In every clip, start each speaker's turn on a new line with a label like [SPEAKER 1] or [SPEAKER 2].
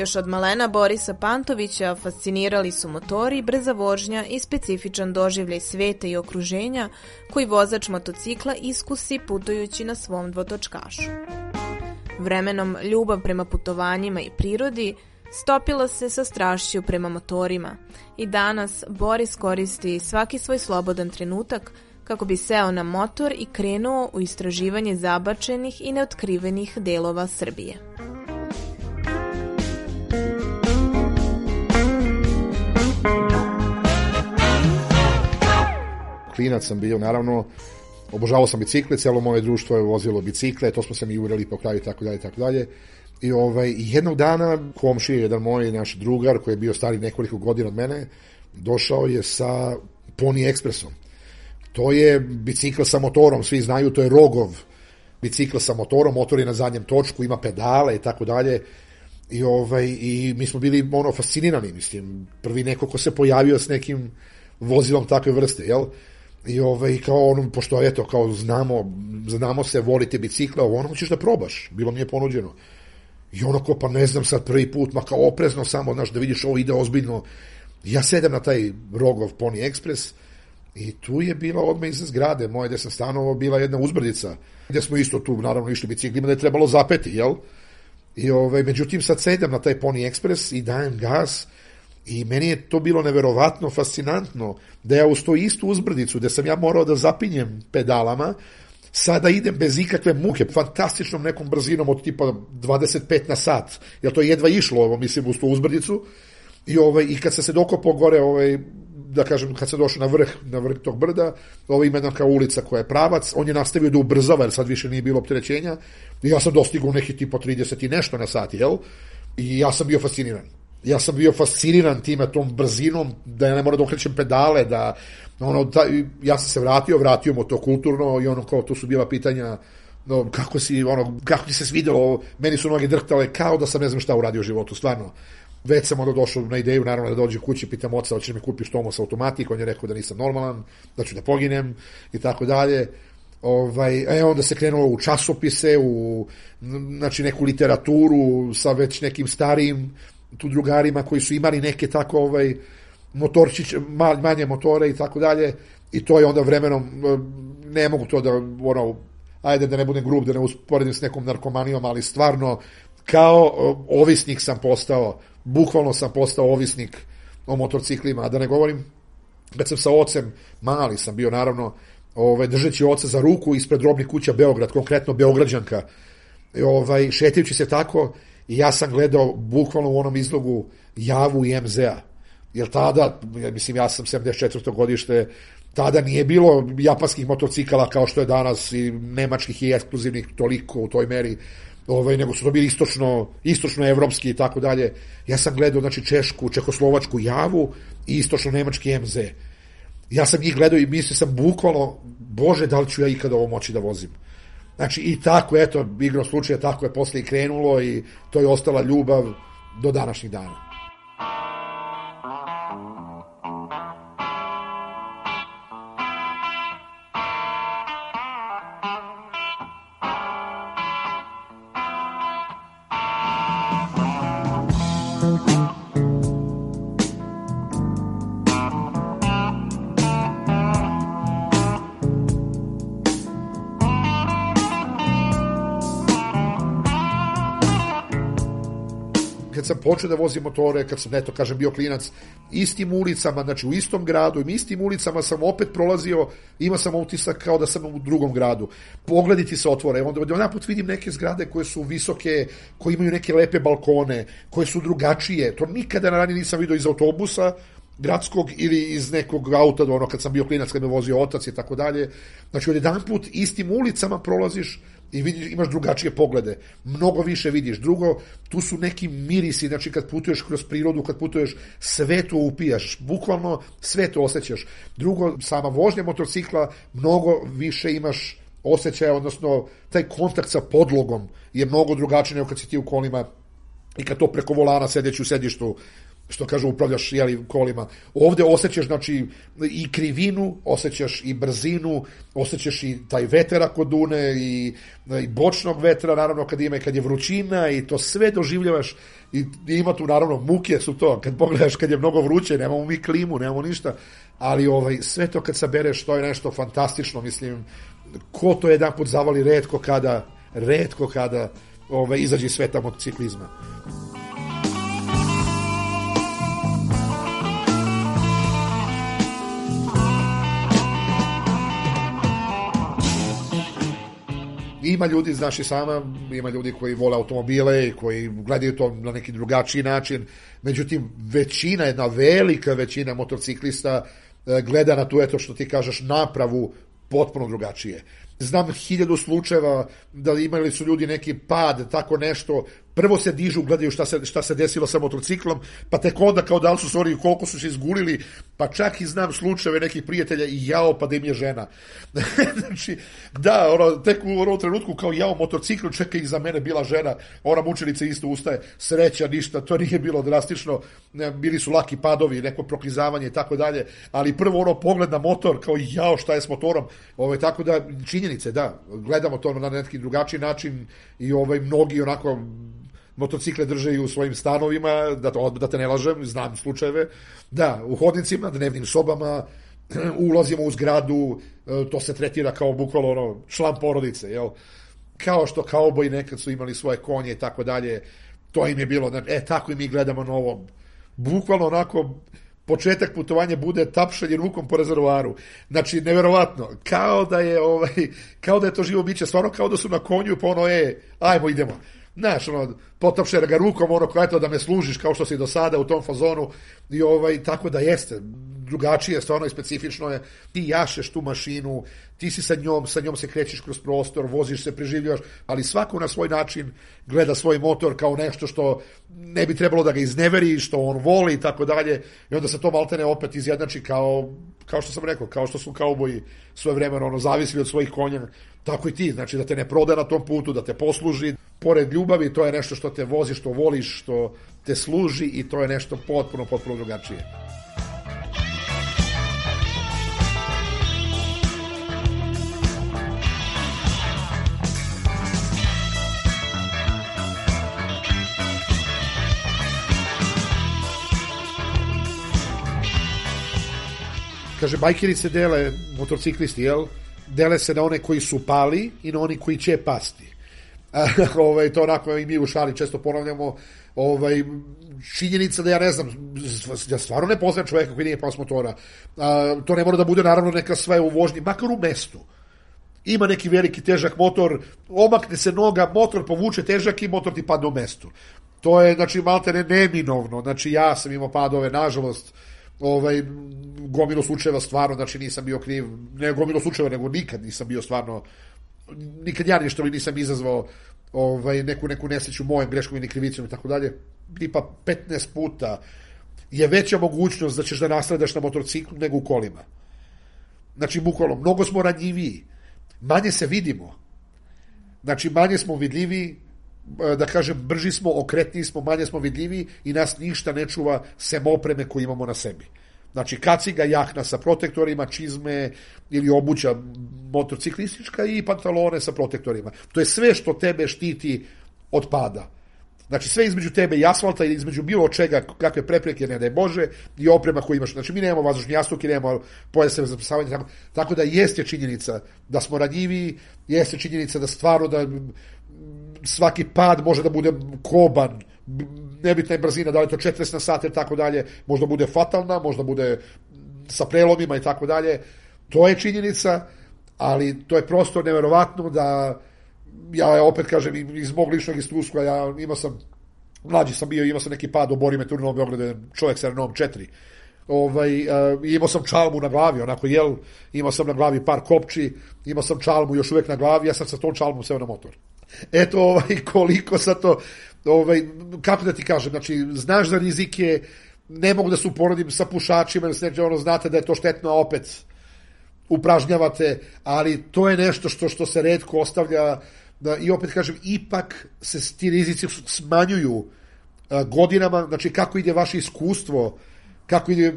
[SPEAKER 1] Još od malena Borisa Pantovića fascinirali su motori, brza vožnja i specifičan doživljaj sveta i okruženja koji vozač motocikla iskusi putujući na svom dvotočkašu. Vremenom ljubav prema putovanjima i prirodi stopila se sa strašću prema motorima i danas Boris koristi svaki svoj slobodan trenutak kako bi seo na motor i krenuo u istraživanje zabačenih i neotkrivenih delova Srbije.
[SPEAKER 2] Klinac sam bio, naravno, obožavao sam bicikle, celo moje društvo je vozilo bicikle, to smo se mi urali po kraju tako dalje tako dalje. I ovaj, jednog dana komšije, jedan moj naš drugar koji je bio stari nekoliko godina od mene, došao je sa Pony Expressom. To je bicikl sa motorom, svi znaju, to je Rogov bicikl sa motorom, motor je na zadnjem točku, ima pedale i tako dalje. I, ovaj, I mi smo bili ono fascinirani, mislim, prvi neko ko se pojavio s nekim vozilom takve vrste, jel? I ovaj, kao ono, pošto eto, kao znamo, znamo se, volite bicikla, ovo ono ćeš da probaš, bilo mi je ponuđeno. I ono ko, pa ne znam sad prvi put, ma kao oprezno samo, znaš, da vidiš ovo ide ozbiljno. Ja sedem na taj Rogov Pony Express i tu je bila odmah iza zgrade moje gde sam stanovao, bila jedna uzbrdica, gde smo isto tu, naravno, išli biciklima, da je trebalo zapeti, jel? I ovaj, međutim, sad sedem na taj Pony Express i dajem gas, I meni je to bilo neverovatno fascinantno da ja uz to istu uzbrdicu, da sam ja morao da zapinjem pedalama, sada idem bez ikakve muke, fantastičnom nekom brzinom od tipa 25 na sat, jer to je jedva išlo, ovo, mislim, uz tu uzbrdicu, i, ovaj, i kad sam se dokopao gore, ovaj, da kažem, kad se došao na vrh, na vrh tog brda, ovo ima jedna kao ulica koja je pravac, on je nastavio da ubrzava, jer sad više nije bilo opterećenja, i ja sam dostigao neki tipa 30 i nešto na sat, jel? I ja sam bio fasciniran ja sam bio fasciniran time, tom brzinom, da ja ne moram da okrećem pedale, da, ono, da, ja sam se vratio, vratio mu to kulturno i ono, kao, tu su bila pitanja, no, kako si, ono, kako ti se svidelo, meni su noge drhtale, kao da sam ne znam šta uradio u životu, stvarno. Već sam onda došao na ideju, naravno, da dođe kući, pitam oca, hoće mi kupiš Tomos automatik, on je rekao da nisam normalan, da ću da poginem i tako dalje. Ovaj, e, onda se krenulo u časopise, u znači, neku literaturu sa već nekim starijim tu drugarima koji su imali neke tako ovaj motorčić, manje motore i tako dalje i to je onda vremenom ne mogu to da ono ajde da ne budem grub, da ne usporedim s nekom narkomanijom, ali stvarno kao ovisnik sam postao, bukvalno sam postao ovisnik o motorciklima, a da ne govorim kad sam sa ocem, mali sam bio naravno, ovaj, držeći oca za ruku ispred robnih kuća Beograd, konkretno Beograđanka, ovaj, šetajući se tako, I ja sam gledao bukvalno u onom izlogu Javu i MZ-a. Jer tada, mislim, ja sam 74. godište, tada nije bilo japanskih motocikala kao što je danas i nemačkih i ekskluzivnih toliko u toj meri, ovaj, nego su to bili istočno, istočno evropski i tako dalje. Ja sam gledao znači, Češku, Čehoslovačku Javu i istočno nemački MZ. Ja sam njih gledao i mislio sam bukvalno, bože, da li ću ja ikada ovo moći da vozim. Znači i tako, eto, igrom slučaja tako je posle i krenulo i to je ostala ljubav do današnjih dana. Počeo da vozim motore, kad sam, eto, kažem, bio klinac, istim ulicama, znači u istom gradu, istim ulicama sam opet prolazio, ima sam utisak kao da sam u drugom gradu. Pogledi se otvore, onda onda naput vidim neke zgrade koje su visoke, koje imaju neke lepe balkone, koje su drugačije. To nikada na ranije nisam vidio iz autobusa, gradskog ili iz nekog auta, ono kad sam bio klinac, kad me vozio otac i tako dalje. Znači, od jedan put istim ulicama prolaziš i vidiš, imaš drugačije poglede. Mnogo više vidiš. Drugo, tu su neki mirisi, znači kad putuješ kroz prirodu, kad putuješ, sve to upijaš. Bukvalno sve to osjećaš. Drugo, sama vožnja motocikla, mnogo više imaš osjećaja, odnosno taj kontakt sa podlogom je mnogo drugačiji nego kad si ti u kolima i kad to preko volana sedeći u sedištu što kažu upravljaš jeli, kolima. Ovde osjećaš znači i krivinu, osjećaš i brzinu, osjećaš i taj veter ako dune i, i bočnog vetra naravno kad ima i kad je vrućina i to sve doživljavaš i, i ima tu naravno muke su to kad pogledaš kad je mnogo vruće, nemamo mi klimu, nemamo ništa, ali ovaj sve to kad sabereš to je nešto fantastično, mislim ko to jedan put zavali redko kada redko kada ovaj, izađe iz sveta motociklizma. Ima ljudi, znaš i sama, ima ljudi koji vole automobile i koji gledaju to na neki drugačiji način, međutim, većina, jedna velika većina motociklista e, gleda na tu, eto što ti kažeš, napravu potpuno drugačije. Znam hiljadu slučajeva da imali su ljudi neki pad, tako nešto, prvo se dižu, gledaju šta se, šta se desilo sa motociklom, pa tek onda kao da li su stvari koliko su se izgulili, pa čak i znam slučajeve nekih prijatelja i jao, pa da im je žena. znači, da, ono, tek u onom trenutku kao jao motocikl, ih za mene bila žena, ona mučenica isto ustaje, sreća, ništa, to nije bilo drastično, bili su laki padovi, neko proklizavanje i tako dalje, ali prvo ono pogled na motor, kao jao, šta je s motorom, ovaj, tako da, činjenice, da, gledamo to na neki drugačiji način i ovaj, mnogi onako motocikle drže i u svojim stanovima, da, to, da te ne lažem, znam slučajeve, da, u hodnicima, dnevnim sobama, ulazimo u zgradu, e, to se tretira kao bukvalno ono, član porodice, jel? Kao što kauboji nekad su imali svoje konje i tako dalje, to im je bilo, e, tako i mi gledamo na ovom. Bukvalno onako, početak putovanja bude tapšanje rukom po rezervoaru. Znači, neverovatno, kao da je, ovaj, kao da je to živo biće, stvarno kao da su na konju, pa ono, e, ajmo, idemo. Znaš, ono, potapše ga rukom, ono, kao eto da me služiš kao što si do sada u tom fazonu i ovaj, tako da jeste, drugačije, stvarno i specifično je, ti jašeš tu mašinu, ti si sa njom, sa njom se krećeš kroz prostor, voziš se, preživljaš, ali svako na svoj način gleda svoj motor kao nešto što ne bi trebalo da ga izneveri, što on voli i tako dalje, i onda se to maltene opet izjednači kao, kao što sam rekao, kao što su kauboji svoje vremena ono, zavisili od svojih konja, tako i ti, znači da te ne prode na tom putu, da te posluži, pored ljubavi, to je nešto što te vozi, što voliš, što te služi i to je nešto potpuno, potpuno drugačije. Kaže, bajkeri se dele, motociklisti, jel? Dele se na one koji su pali i na oni koji će pasti. ovaj, to onako i mi u šali često ponavljamo, ovaj, činjenica da ja ne znam, ja stvarno ne poznajem čoveka koji nije pas motora. A, to ne mora da bude naravno neka sve u vožnji, makar u mestu. Ima neki veliki težak motor, omakne se noga, motor povuče težak i motor ti padne u mestu. To je, znači, malte ne neminovno. Znači, ja sam imao padove, nažalost, ovaj, gomilo slučajeva stvarno, znači nisam bio kriv, ne gomilo slučajeva, nego nikad nisam bio stvarno, nikad ja ništa nisam izazvao ovaj, neku, neku nesreću mojem greškom ili krivicom i tako dalje, tipa 15 puta je veća mogućnost da ćeš da nastradaš na motorciklu nego u kolima. Znači, bukvalno, mnogo smo ranjiviji, manje se vidimo, znači manje smo vidljivi, E, da kažem, brži smo, okretniji smo, manje smo vidljivi i nas ništa ne čuva sem opreme koju imamo na sebi. Znači, kaciga, jahna sa protektorima, čizme ili obuća motociklistička i pantalone sa protektorima. To je sve što tebe štiti od pada. Znači, sve između tebe i asfalta ili između bilo čega, kakve prepreke, ne daj Bože, i oprema koju imaš. Znači, mi nemamo vazdušni jastuk i nemamo pojaseve za spasavanje. Tako, da jeste činjenica da smo ranjivi, jeste činjenica da stvarno da svaki pad može da bude koban, nebitna je brzina, da li to 40 na sat ili tako dalje, možda bude fatalna, možda bude sa prelomima i tako dalje. To je činjenica, ali to je prosto neverovatno da ja opet kažem iz mog ličnog iskustva, ja imao sam mlađi sam bio, imao sam neki pad, obori me u Beogradu, čovjek sa Renault 4. Ovaj, uh, imao sam čalmu na glavi, onako jel, imao sam na glavi par kopči, imao sam čalmu još uvek na glavi, ja sam sa tom čalmom seo na motor. Eto, ovaj, koliko sa to, ovaj, kako da ti kažem, znači, znaš za rizike, ne mogu da se uporedim sa pušačima, da se ono, znate da je to štetno, a opet upražnjavate, ali to je nešto što što se redko ostavlja da, i opet kažem, ipak se ti rizici smanjuju godinama, znači kako ide vaše iskustvo, kako ide a,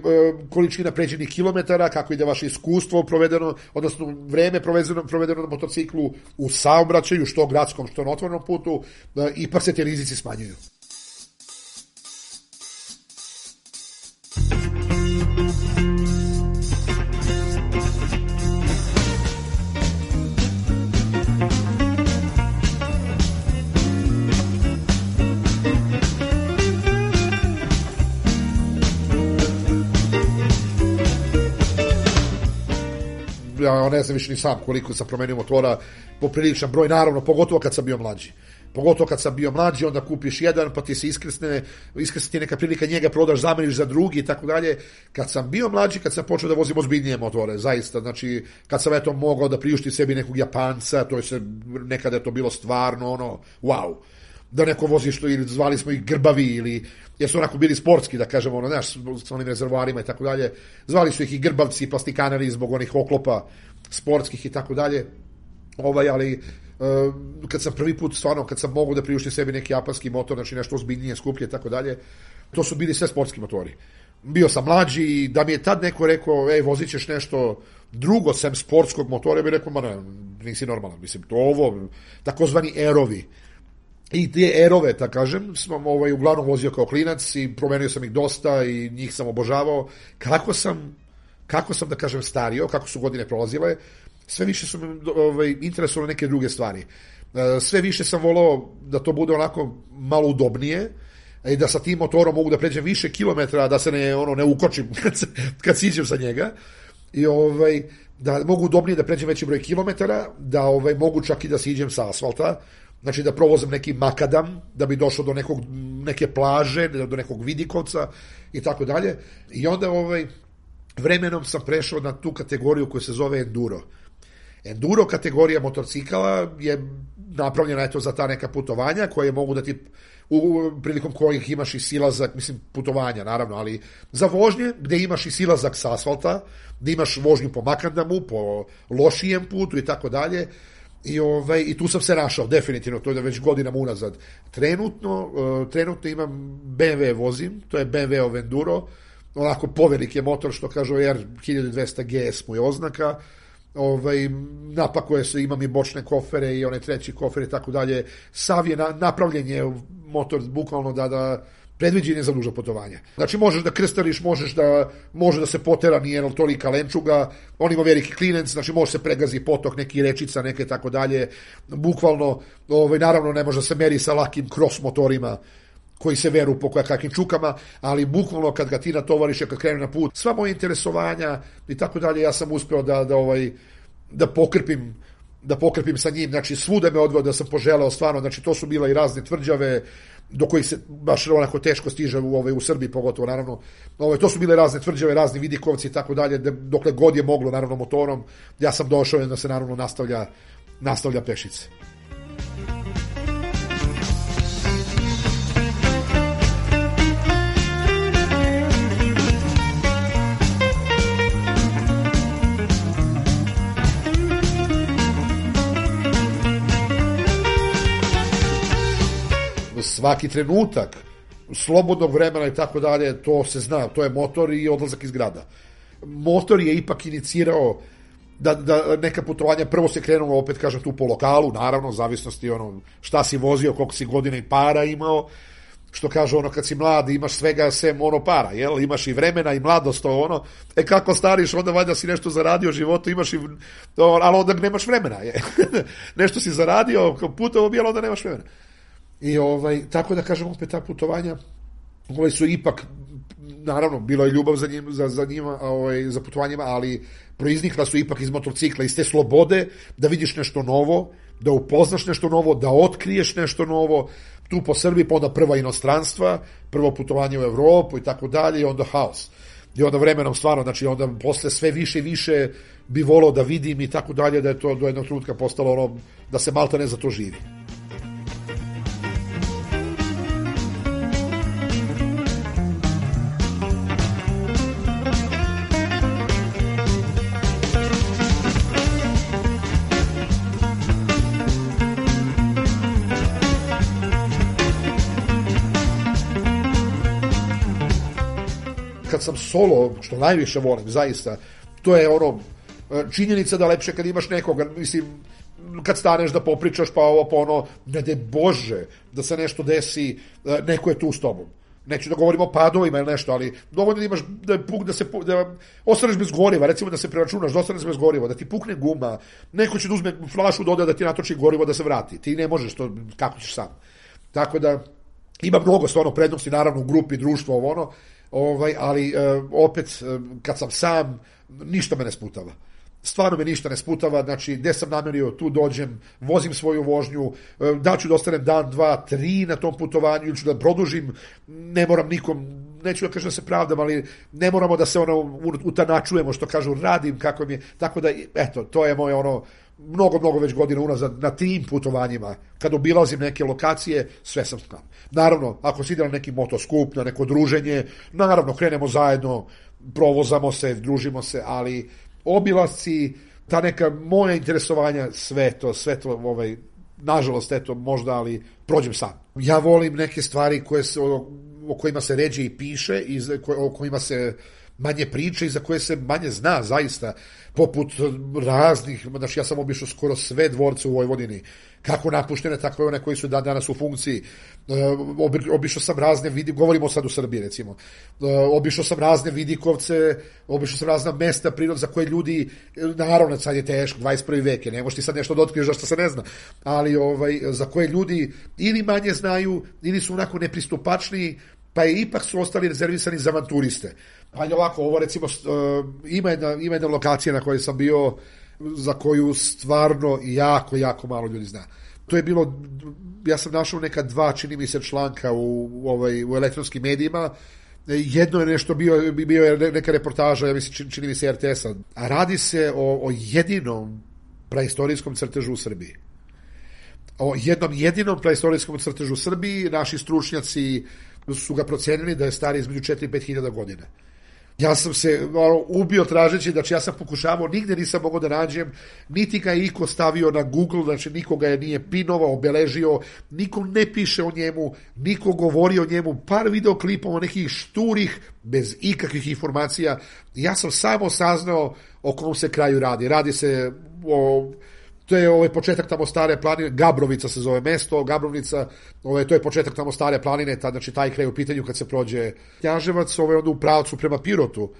[SPEAKER 2] količina pređenih kilometara, kako ide vaše iskustvo provedeno, odnosno vreme provedeno, provedeno na motociklu u saobraćaju, što gradskom, što na otvorenom putu, a, ipak se ti rizici smanjuju. Ja ne znam više ni sam koliko sam promenio motora, popriličan broj, naravno, pogotovo kad sam bio mlađi. Pogotovo kad sam bio mlađi, onda kupiš jedan, pa ti se iskrsne, iskrsne ti neka prilika, njega prodaš, zameniš za drugi i tako dalje. Kad sam bio mlađi, kad sam počeo da vozim ozbiljnije motore, zaista, znači, kad sam eto mogao da priušti sebi nekog Japanca, to je se, nekada je to bilo stvarno, ono, wow da neko vozi što ili zvali smo ih grbavi ili jer su onako bili sportski da kažemo ono znaš sa onim rezervoarima i tako dalje zvali su ih i grbavci plastikanari zbog onih oklopa sportskih i tako dalje. Ovaj ali uh, kad sam prvi put stvarno kad sam mogu da priuštim sebi neki japanski motor znači nešto ozbiljnije skuplje i tako dalje to su bili sve sportski motori. Bio sam mlađi i da mi je tad neko rekao ej vozit ćeš nešto drugo sem sportskog motora bi rekao ma ne, nisi normalan mislim to ovo takozvani erovi i te erove, da kažem, sam ovaj, uglavnom vozio kao klinac i promenio sam ih dosta i njih sam obožavao. Kako sam, kako sam da kažem, stario, kako su godine prolazile, sve više su me ovaj, interesovale neke druge stvari. E, sve više sam volao da to bude onako malo udobnije, i da sa tim motorom mogu da pređem više kilometra, da se ne, ono, ne ukočim kad, se, kad siđem sa njega. I ovaj, da mogu udobnije da pređem veći broj kilometara, da ovaj, mogu čak i da siđem sa asfalta, znači da provozam neki makadam da bi došao do nekog, neke plaže, do nekog vidikovca i tako dalje. I onda ovaj, vremenom sam prešao na tu kategoriju koja se zove enduro. Enduro kategorija motocikala je napravljena eto za ta neka putovanja koje mogu da ti u, prilikom kojih imaš i silazak, mislim putovanja naravno, ali za vožnje gde imaš i silazak sa asfalta, gde imaš vožnju po makandamu, po lošijem putu i tako dalje, I, ovaj, I tu sam se našao, definitivno, to je da već godinama unazad. Trenutno, uh, trenutno imam BMW vozim, to je BMW Enduro, onako povelik je motor, što kažu R 1200 GS mu je oznaka, ovaj, napakuje se, imam i bočne kofere i one treći kofere i tako dalje. Sav je na, napravljen je motor bukvalno da, da predviđen je za duža putovanja. Znači možeš da krstariš, možeš da može da se potera nije tolika lenčuga, on ima veliki klinec, znači može se pregazi potok, neki rečica, neke tako dalje. Bukvalno, ovaj, naravno ne može da se meri sa lakim cross motorima koji se veru po kakvim čukama, ali bukvalno kad ga ti natovariš, kad krene na put, sva moja interesovanja i tako dalje, ja sam uspeo da, da ovaj da pokrpim da pokrpim sa njim, znači svuda me odveo da sam poželeo stvarno, znači to su bila i razne tvrđave, do kojih se baš onako teško stiže u, ovaj, u Srbiji, pogotovo naravno. Ovaj, to su bile razne tvrđave, razni vidikovci i tako dalje, dokle god je moglo, naravno motorom, ja sam došao da se naravno nastavlja, nastavlja pešice. Svaki trenutak slobodnog vremena i tako dalje, to se zna, to je motor i odlazak iz grada. Motor je ipak inicirao da, da neka putovanja, prvo se krenulo, opet kažem, tu po lokalu, naravno, zavisnosti ono, šta si vozio, koliko si godina i para imao, što kaže ono kad si mlad imaš svega sem ono para, jel? Imaš i vremena i mladost to ono. E kako stariš onda valjda si nešto zaradio u životu, imaš i ali onda nemaš vremena, je. nešto si zaradio, putovo bijelo onda nemaš vremena. I ovaj, tako da kažem opet ta putovanja Ovaj su ipak naravno, bilo je ljubav za, njim, za, za njima, ovaj, za putovanjima, ali proiznikla su ipak iz motocikla, iz te slobode, da vidiš nešto novo, da upoznaš nešto novo, da otkriješ nešto novo, tu po Srbiji, pa onda prva inostranstva, prvo putovanje u Evropu i tako dalje, i onda haos. I onda vremenom stvarno, znači onda posle sve više i više bi volao da vidim i tako dalje, da je to do jednog trenutka postalo ono, da se malta ne za to živi. Sam solo, što najviše volim, zaista, to je ono, činjenica da lepše kad imaš nekoga, mislim, kad staneš da popričaš, pa ovo, pa ono, ne de Bože, da se nešto desi, neko je tu s tobom. Neću da govorimo o padovima ili nešto, ali dovoljno da imaš da, puk, da se da ostaneš bez goriva, recimo da se preračunaš, da ostaneš bez goriva, da ti pukne guma, neko će da uzme flašu doda da ti natoči gorivo da se vrati. Ti ne možeš to, kako ćeš sam. Tako da, ima mnogo stvarno prednosti, naravno, u grupi, društvo, ovo ono, ovaj, ali e, opet, e, kad sam sam, ništa me ne sputava. Stvarno me ništa ne sputava, znači gde sam namerio, tu dođem, vozim svoju vožnju, e, da ću da ostanem dan, dva, tri na tom putovanju ili ću da produžim, ne moram nikom, neću da kažem da se pravdam, ali ne moramo da se ono utanačujemo, što kažu, radim kako mi je, tako da, eto, to je moje ono, mnogo, mnogo već godina unazad na tim putovanjima, kad obilazim neke lokacije, sve sam tam. Naravno, ako si ide na neki motoskup, na neko druženje, naravno, krenemo zajedno, provozamo se, družimo se, ali obilasci, ta neka moja interesovanja, sve to, sve to, ovaj, nažalost, eto, možda, ali prođem sam. Ja volim neke stvari koje se, o, o kojima se ređe i piše, i o kojima se manje priče i za koje se manje zna zaista, poput raznih, znači ja sam obišao skoro sve dvorce u Vojvodini, kako napuštene, tako i one koji su dan danas u funkciji. E, obišao sam razne vidi, govorimo sad u Srbiji recimo, e, obišao sam razne vidikovce, obišao sam razna mesta prirod za koje ljudi, naravno sad je teško, 21. vek je, ne možeš ti sad nešto da otkriješ zašto se ne zna, ali ovaj, za koje ljudi ili manje znaju, ili su onako nepristupačniji, pa je ipak su ostali rezervisani za avanturiste. Pa je ovako, ovo recimo, uh, ima, jedna, ima jedna lokacija na kojoj sam bio, za koju stvarno jako, jako malo ljudi zna. To je bilo, ja sam našao neka dva, čini mi se, članka u, u, ovaj, u elektronskim medijima, jedno je nešto bio, bio je neka reportaža, ja mislim, čini mi se RTS-a, a radi se o, o jedinom praistorijskom crtežu u Srbiji. O jednom jedinom praistorijskom crtežu u Srbiji, naši stručnjaci su ga procenili da je stari između 4 i 5 hiljada godina. Ja sam se malo ubio tražeći, znači ja sam pokušavao, nigde nisam mogao da nađem, niti ga je iko stavio na Google, znači nikoga je nije pinovao, obeležio, niko ne piše o njemu, niko govori o njemu, par videoklipova nekih šturih, bez ikakvih informacija. Ja sam samo saznao o kom se kraju radi. Radi se o to je ovaj početak tamo stare planine, Gabrovica se zove mesto, Gabrovnica, ovaj, to je početak tamo stare planine, ta, znači taj kraj u pitanju kad se prođe Knjaževac, ovaj, onda u pravcu prema Pirotu.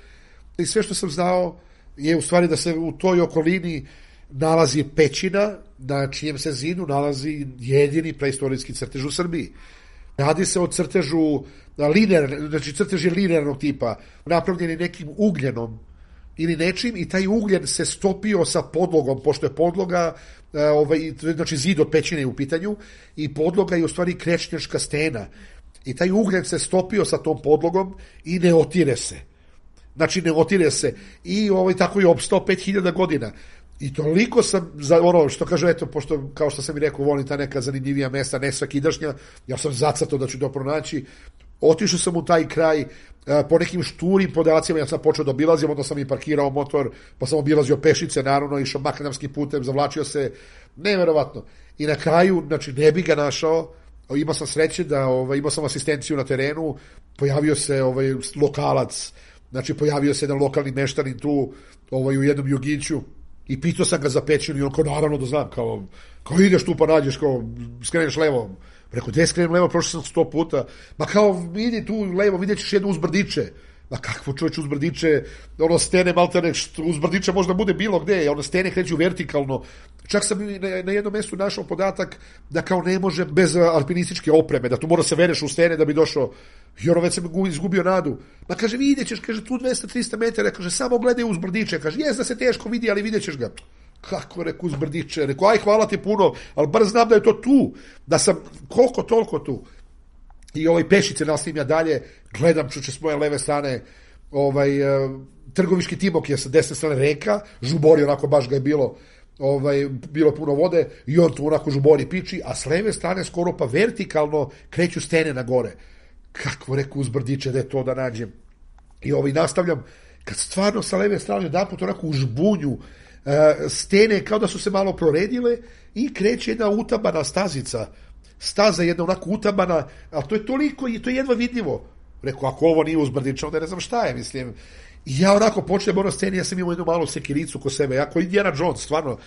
[SPEAKER 2] I sve što sam znao je u stvari da se u toj okolini nalazi pećina, na čijem se zinu nalazi jedini preistorijski crtež u Srbiji. Radi se o crtežu linear, znači crtež je linearnog tipa, napravljeni nekim ugljenom ili nečim i taj ugljen se stopio sa podlogom, pošto je podloga, e, ovaj, znači zid od pećine u pitanju, i podloga je u stvari krečnjačka stena. I taj ugljen se stopio sa tom podlogom i ne otire se. Znači ne otire se. I ovaj, tako je opstao 5000 godina. I toliko sam, za ono što kaže, eto, pošto, kao što sam i rekao, volim ta neka zanimljivija mesta, ne svakidašnja, ja sam zacato da ću to pronaći, otišao sam u taj kraj, e, po nekim šturim podacima, ja sam počeo da obilazim, onda sam i parkirao motor, pa sam obilazio pešice, naravno, išao makadamskim putem, zavlačio se, neverovatno. I na kraju, znači, ne bi ga našao, imao sam sreće da ovaj, imao sam asistenciju na terenu, pojavio se ovaj lokalac, znači pojavio se jedan lokalni meštanin tu ovaj, u jednom jugiću i pitao sam ga za pećinu i on kao naravno da znam, kao, kao ideš tu pa nađeš, kao skreneš levo, Rekao, gde skrenem levo, prošao sam sto puta. Ma kao, vidi tu levo, vidjet ćeš jedno uzbrdiće. Ma kakvo čovječ uz brdiće, ono stene maltene, što uz brdiće možda bude bilo gde, ono stene kreću vertikalno. Čak sam na, na jednom mjestu našao podatak da kao ne može bez alpinističke opreme, da tu mora se vereš u stene da bi došao. I ono već sam gu- izgubio nadu. Ma kaže, vidjet ćeš, kaže, tu 200-300 metara, kaže, samo gledaj uz brdiće, kaže, jes da se teško vidi, ali vidjet ćeš ga. Kako, reku, uz brdiće, reku, aj, hvala ti puno, ali bar znam da je to tu, da sam koliko toliko tu i ovaj pešice nastavim ja dalje, gledam čuče s moje leve strane ovaj, e, trgoviški timok je sa desne strane reka, žubori onako baš ga je bilo ovaj, bilo puno vode i on tu onako žubori piči, a s leve strane skoro pa vertikalno kreću stene na gore. Kako reku uzbrdiće da je to da nađem. I ovaj nastavljam, kad stvarno sa leve strane jedan put onako u žbunju stene kao da su se malo proredile i kreće jedna utabana stazica staza jedna onako utabana, ali to je toliko i to je jedva vidljivo. Rekao, ako ovo nije uzbrdiče, onda ne znam šta je, mislim. I ja onako počnem ono sceni, ja sam imao jednu malu sekiricu ko sebe, ja ko Indiana Jones, stvarno.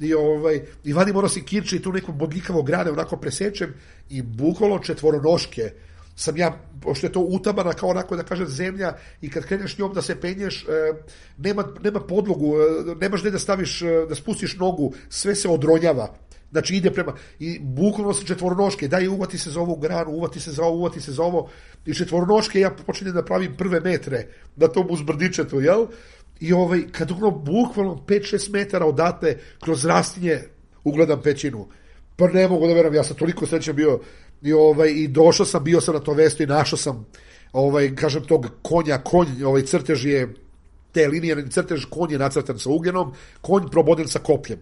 [SPEAKER 2] I, ovaj, i vadim ono sekirče i tu neku bodljikavo grane onako presečem i bukvalno četvoronoške sam ja, pošto je to utabana kao onako da kažem zemlja i kad kreneš njom da se penješ, e, nema, nema podlogu, e, nemaš gde da staviš, e, da spustiš nogu, sve se odronjava. Znači ide prema, i bukvalno se četvoronoške, daj uvati se za ovu granu, uvati se za ovo, uvati se za ovo, i četvoronoške ja počinjem da pravim prve metre na tom uzbrdičetu, jel? I ovaj, kad ono bukvalno 5-6 metara odatle, kroz rastinje, ugledam pećinu. Pa ne mogu da veram, ja sam toliko srećan bio, i, ovaj, i došao sam, bio sam na to vestu i našao sam, ovaj, kažem, tog konja, konj, ovaj crtež je, te linije, crtež, konj je nacrtan sa ugenom, konj proboden sa kopljem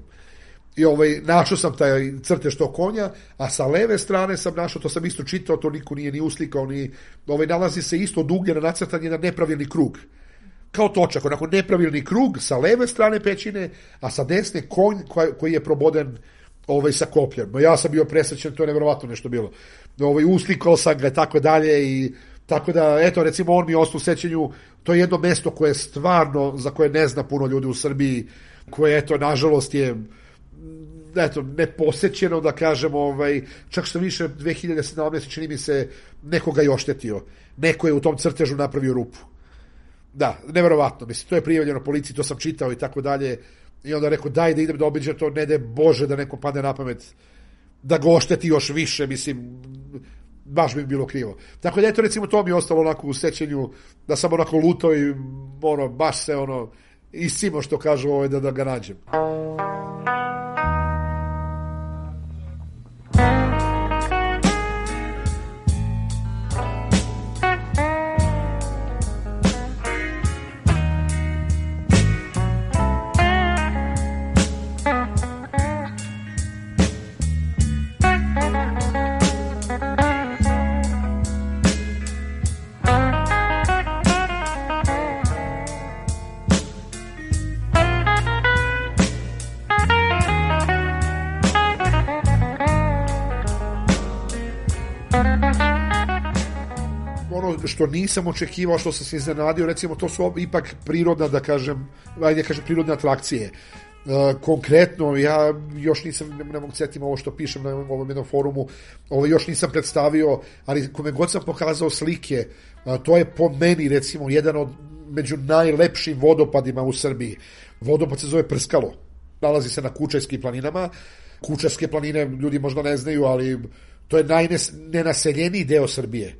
[SPEAKER 2] i ovaj, našao sam taj crtež tog konja, a sa leve strane sam našao, to sam isto čitao, to niko nije ni uslikao, ni, ovaj, nalazi se isto od ugljena nacrtan jedan nepravilni krug. Kao točak, onako nepravilni krug sa leve strane pećine, a sa desne konj koji je proboden ovaj, sa kopljem. Ja sam bio presrećen, to je nevjerovatno nešto bilo. Ovaj, uslikao sam ga tako dalje i tako da, eto, recimo, on mi ostao u sećanju, to je jedno mesto koje je stvarno, za koje ne zna puno ljudi u Srbiji, koje, eto, nažalost je eto, neposećeno, da kažem, ovaj, čak što više 2017. čini mi se nekoga je oštetio. Neko je u tom crtežu napravio rupu. Da, neverovatno, mislim, to je prijavljeno policiji, to sam čitao i tako dalje. I onda rekao, daj da idem da obiđem to, ne da Bože da neko padne na pamet da ga ošteti još više, mislim, baš bi bilo krivo. Tako da eto recimo to mi je ostalo onako u sećanju da sam onako luto i ono, baš se ono iscimo što kažu ovaj, da, da ga nađem. Nisam očekivao, što sam se iznenadio, recimo to su ipak prirodna, da kažem, ajde kažem, prirodne atrakcije. Uh, konkretno, ja još nisam, ne, mogu setiti ovo što pišem na ovom jednom forumu, ovo još nisam predstavio, ali kome god sam pokazao slike, uh, to je po meni, recimo, jedan od među najlepšim vodopadima u Srbiji. Vodopad se zove Prskalo. Nalazi se na Kučajskim planinama. Kučajske planine ljudi možda ne znaju, ali to je najnenaseljeniji deo Srbije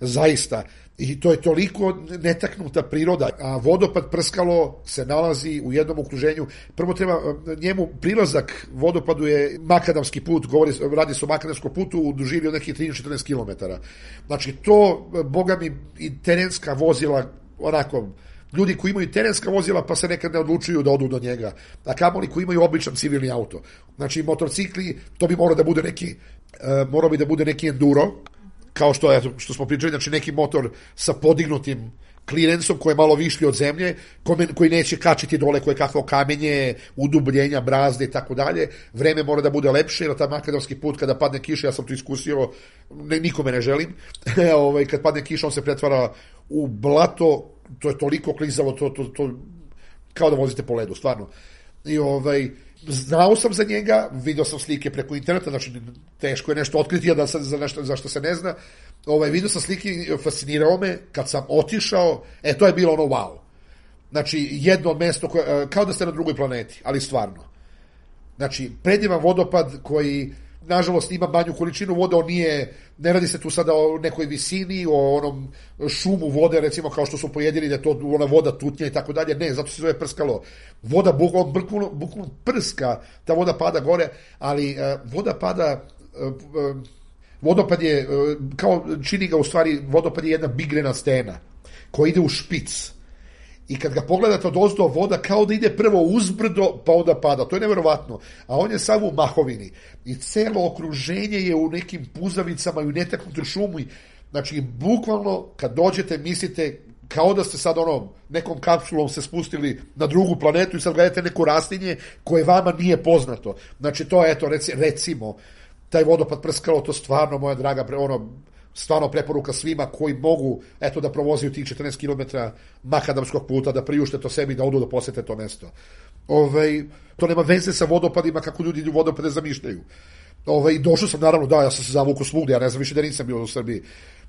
[SPEAKER 2] zaista. I to je toliko netaknuta priroda. A vodopad Prskalo se nalazi u jednom okruženju. Prvo treba njemu prilazak vodopadu je makadamski put, govori, radi se o makadamskom putu u dužini od nekih 13-14 km. Znači to, boga mi, i terenska vozila onako ljudi koji imaju terenska vozila pa se nekad ne odlučuju da odu do njega, a kamoli koji imaju običan civilni auto. Znači motorcikli, to bi morao da bude neki, uh, morao bi da bude neki enduro, kao što, što smo pričali, znači neki motor sa podignutim klirencom koji je malo višlji od zemlje, koji neće kačiti dole koje kakvo kamenje, udubljenja, brazde i tako dalje. Vreme mora da bude lepše, jer taj makadamski put kada padne kiša, ja sam to iskusio, ne, nikome ne želim, ovaj, kad padne kiša on se pretvara u blato, to je toliko klizavo, to, to, to kao da vozite po ledu, stvarno. I, ovaj, znao sam za njega, video sam slike preko interneta, znači teško je nešto otkriti, a da sam za nešto za što se ne zna. Ovaj, video sam slike, fascinirao me, kad sam otišao, e, to je bilo ono wow. Znači, jedno mesto, koje, kao da ste na drugoj planeti, ali stvarno. Znači, predivan vodopad koji nažalost ima manju količinu vode, on nije, ne radi se tu sada o nekoj visini, o onom šumu vode, recimo kao što su pojedili da to ona voda tutnja i tako dalje, ne, zato se zove prskalo. Voda bukvalno, bukvalno prska, ta voda pada gore, ali uh, voda pada, uh, uh, vodopad je, kao čini ga u stvari, vodopad je jedna bigrena stena koja ide u špic i kad ga pogledate od ozdo voda kao da ide prvo uzbrdo pa onda pada, to je neverovatno a on je sav u mahovini. I celo okruženje je u nekim puzavicama i u netaknutoj šumi znači bukvalno kad dođete mislite kao da ste sad ono nekom kapsulom se spustili na drugu planetu i sad gledate neko rastinje koje vama nije poznato. Znači to eto reci, recimo taj vodopad prskalo to stvarno moja draga ono stvarno preporuka svima koji mogu eto da provoziju tih 14 km makadamskog puta, da priušte to sebi da odu da posete to mesto. Ove, to nema veze sa vodopadima kako ljudi u vodopade zamišljaju. Ove, došao sam naravno, da, ja sam se zavukao svugde, ja ne znam više da nisam bio u Srbiji.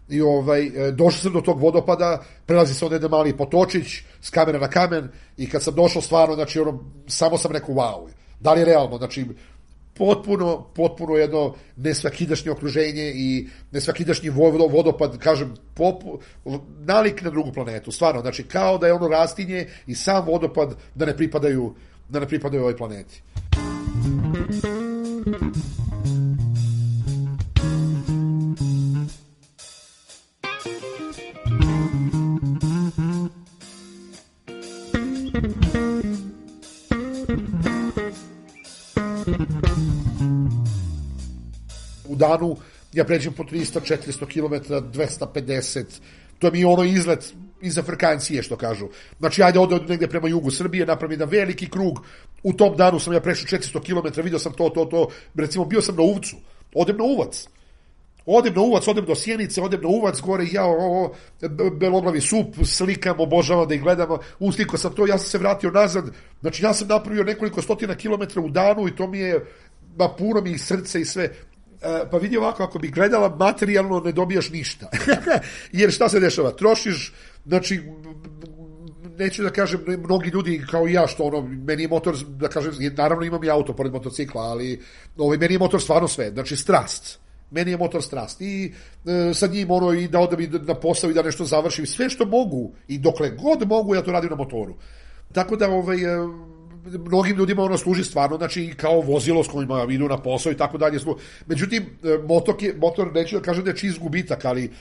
[SPEAKER 2] I ovaj, e, došao sam do tog vodopada, prelazi se onda mali potočić s kamena na kamen i kad sam došao stvarno, znači ono, samo sam rekao wow. Da li je realno? Znači, potpuno, potpuno jedno nesvakidašnje okruženje i nesvakidašnji vodopad, kažem, popu, nalik na drugu planetu, stvarno, znači kao da je ono rastinje i sam vodopad da ne pripadaju, da ne pripadaju ovoj planeti. u danu ja pređem po 300, 400 km, 250, to mi ono izlet iz Afrikancije, što kažu. Znači, ajde ode negde prema jugu Srbije, napravim jedan veliki krug, u tom danu sam ja prešao 400 km, vidio sam to, to, to, recimo bio sam na Uvcu, odem na Uvac, odem na Uvac, odem do Sjenice, odem na Uvac, gore, ja, o, o, beloglavi sup, slikam, obožavam da ih gledam, usliko sam to, ja sam se vratio nazad, znači ja sam napravio nekoliko stotina kilometra u danu i to mi je, ma puno mi srce i sve, pa vidi ovako, ako bi gledala materijalno ne dobijaš ništa. Jer šta se dešava? Trošiš, znači, neću da kažem, mnogi ljudi kao i ja, što ono, meni je motor, da kažem, naravno imam i auto pored motocikla, ali ovaj, meni je motor stvarno sve, znači strast. Meni je motor strast i e, sa njim ono i da odem na posao i da nešto završim, sve što mogu i dokle god mogu ja to radim na motoru. Tako da ovaj, e, mnogim ljudima ono služi stvarno, znači kao vozilo s kojima idu na posao i tako dalje. Međutim, e, motor, je, motor neću da kažem da je čist gubitak, ali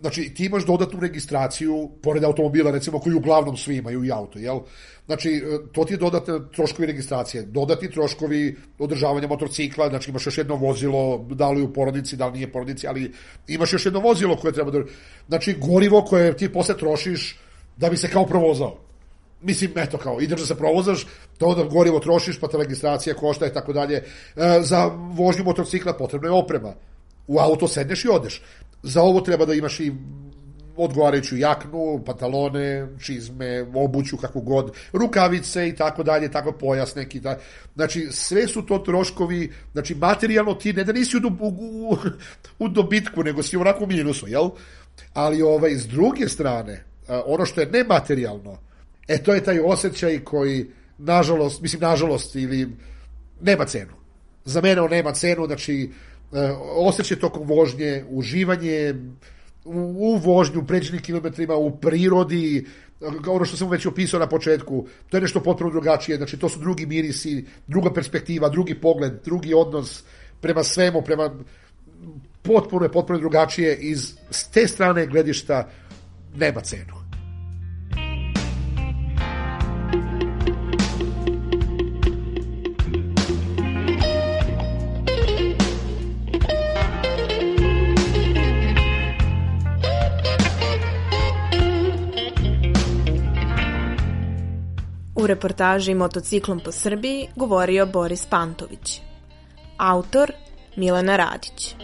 [SPEAKER 2] znači ti imaš dodatnu registraciju pored automobila recimo koji uglavnom svi imaju i auto, jel? Znači e, to ti je dodatne troškovi registracije, dodatni troškovi održavanja motorcikla, znači imaš još jedno vozilo, da li u porodici, da li nije porodici, ali imaš još jedno vozilo koje treba da znači gorivo koje ti posle trošiš da bi se kao provozao mislim, eto kao, ideš da se provozaš, to da gorivo trošiš, pa ta registracija košta i tako dalje. E, za vožnju motocikla potrebna je oprema. U auto sedneš i odeš. Za ovo treba da imaš i odgovarajuću jaknu, pantalone, čizme, obuću, kako god, rukavice i tako dalje, tako pojas neki. Da, znači, sve su to troškovi, znači, materijalno ti ne da nisi u, u, u, u dobitku, nego si onako u minusu, jel? Ali, ovaj, s druge strane, ono što je nematerijalno, E, to je taj osjećaj koji, nažalost, mislim, nažalost, ili nema cenu. Za mene on nema cenu, znači, e, osjećaj tokom vožnje, uživanje u, u vožnju, pređenim kilometrima, u prirodi, ono što sam već opisao na početku, to je nešto potpuno drugačije, znači to su drugi mirisi, druga perspektiva, drugi pogled, drugi odnos prema svemu, prema potpuno je potpuno drugačije iz s te strane gledišta nema cenu.
[SPEAKER 1] U reportaži Motociklom po Srbiji govorio Boris Pantović. Autor Milana Radić.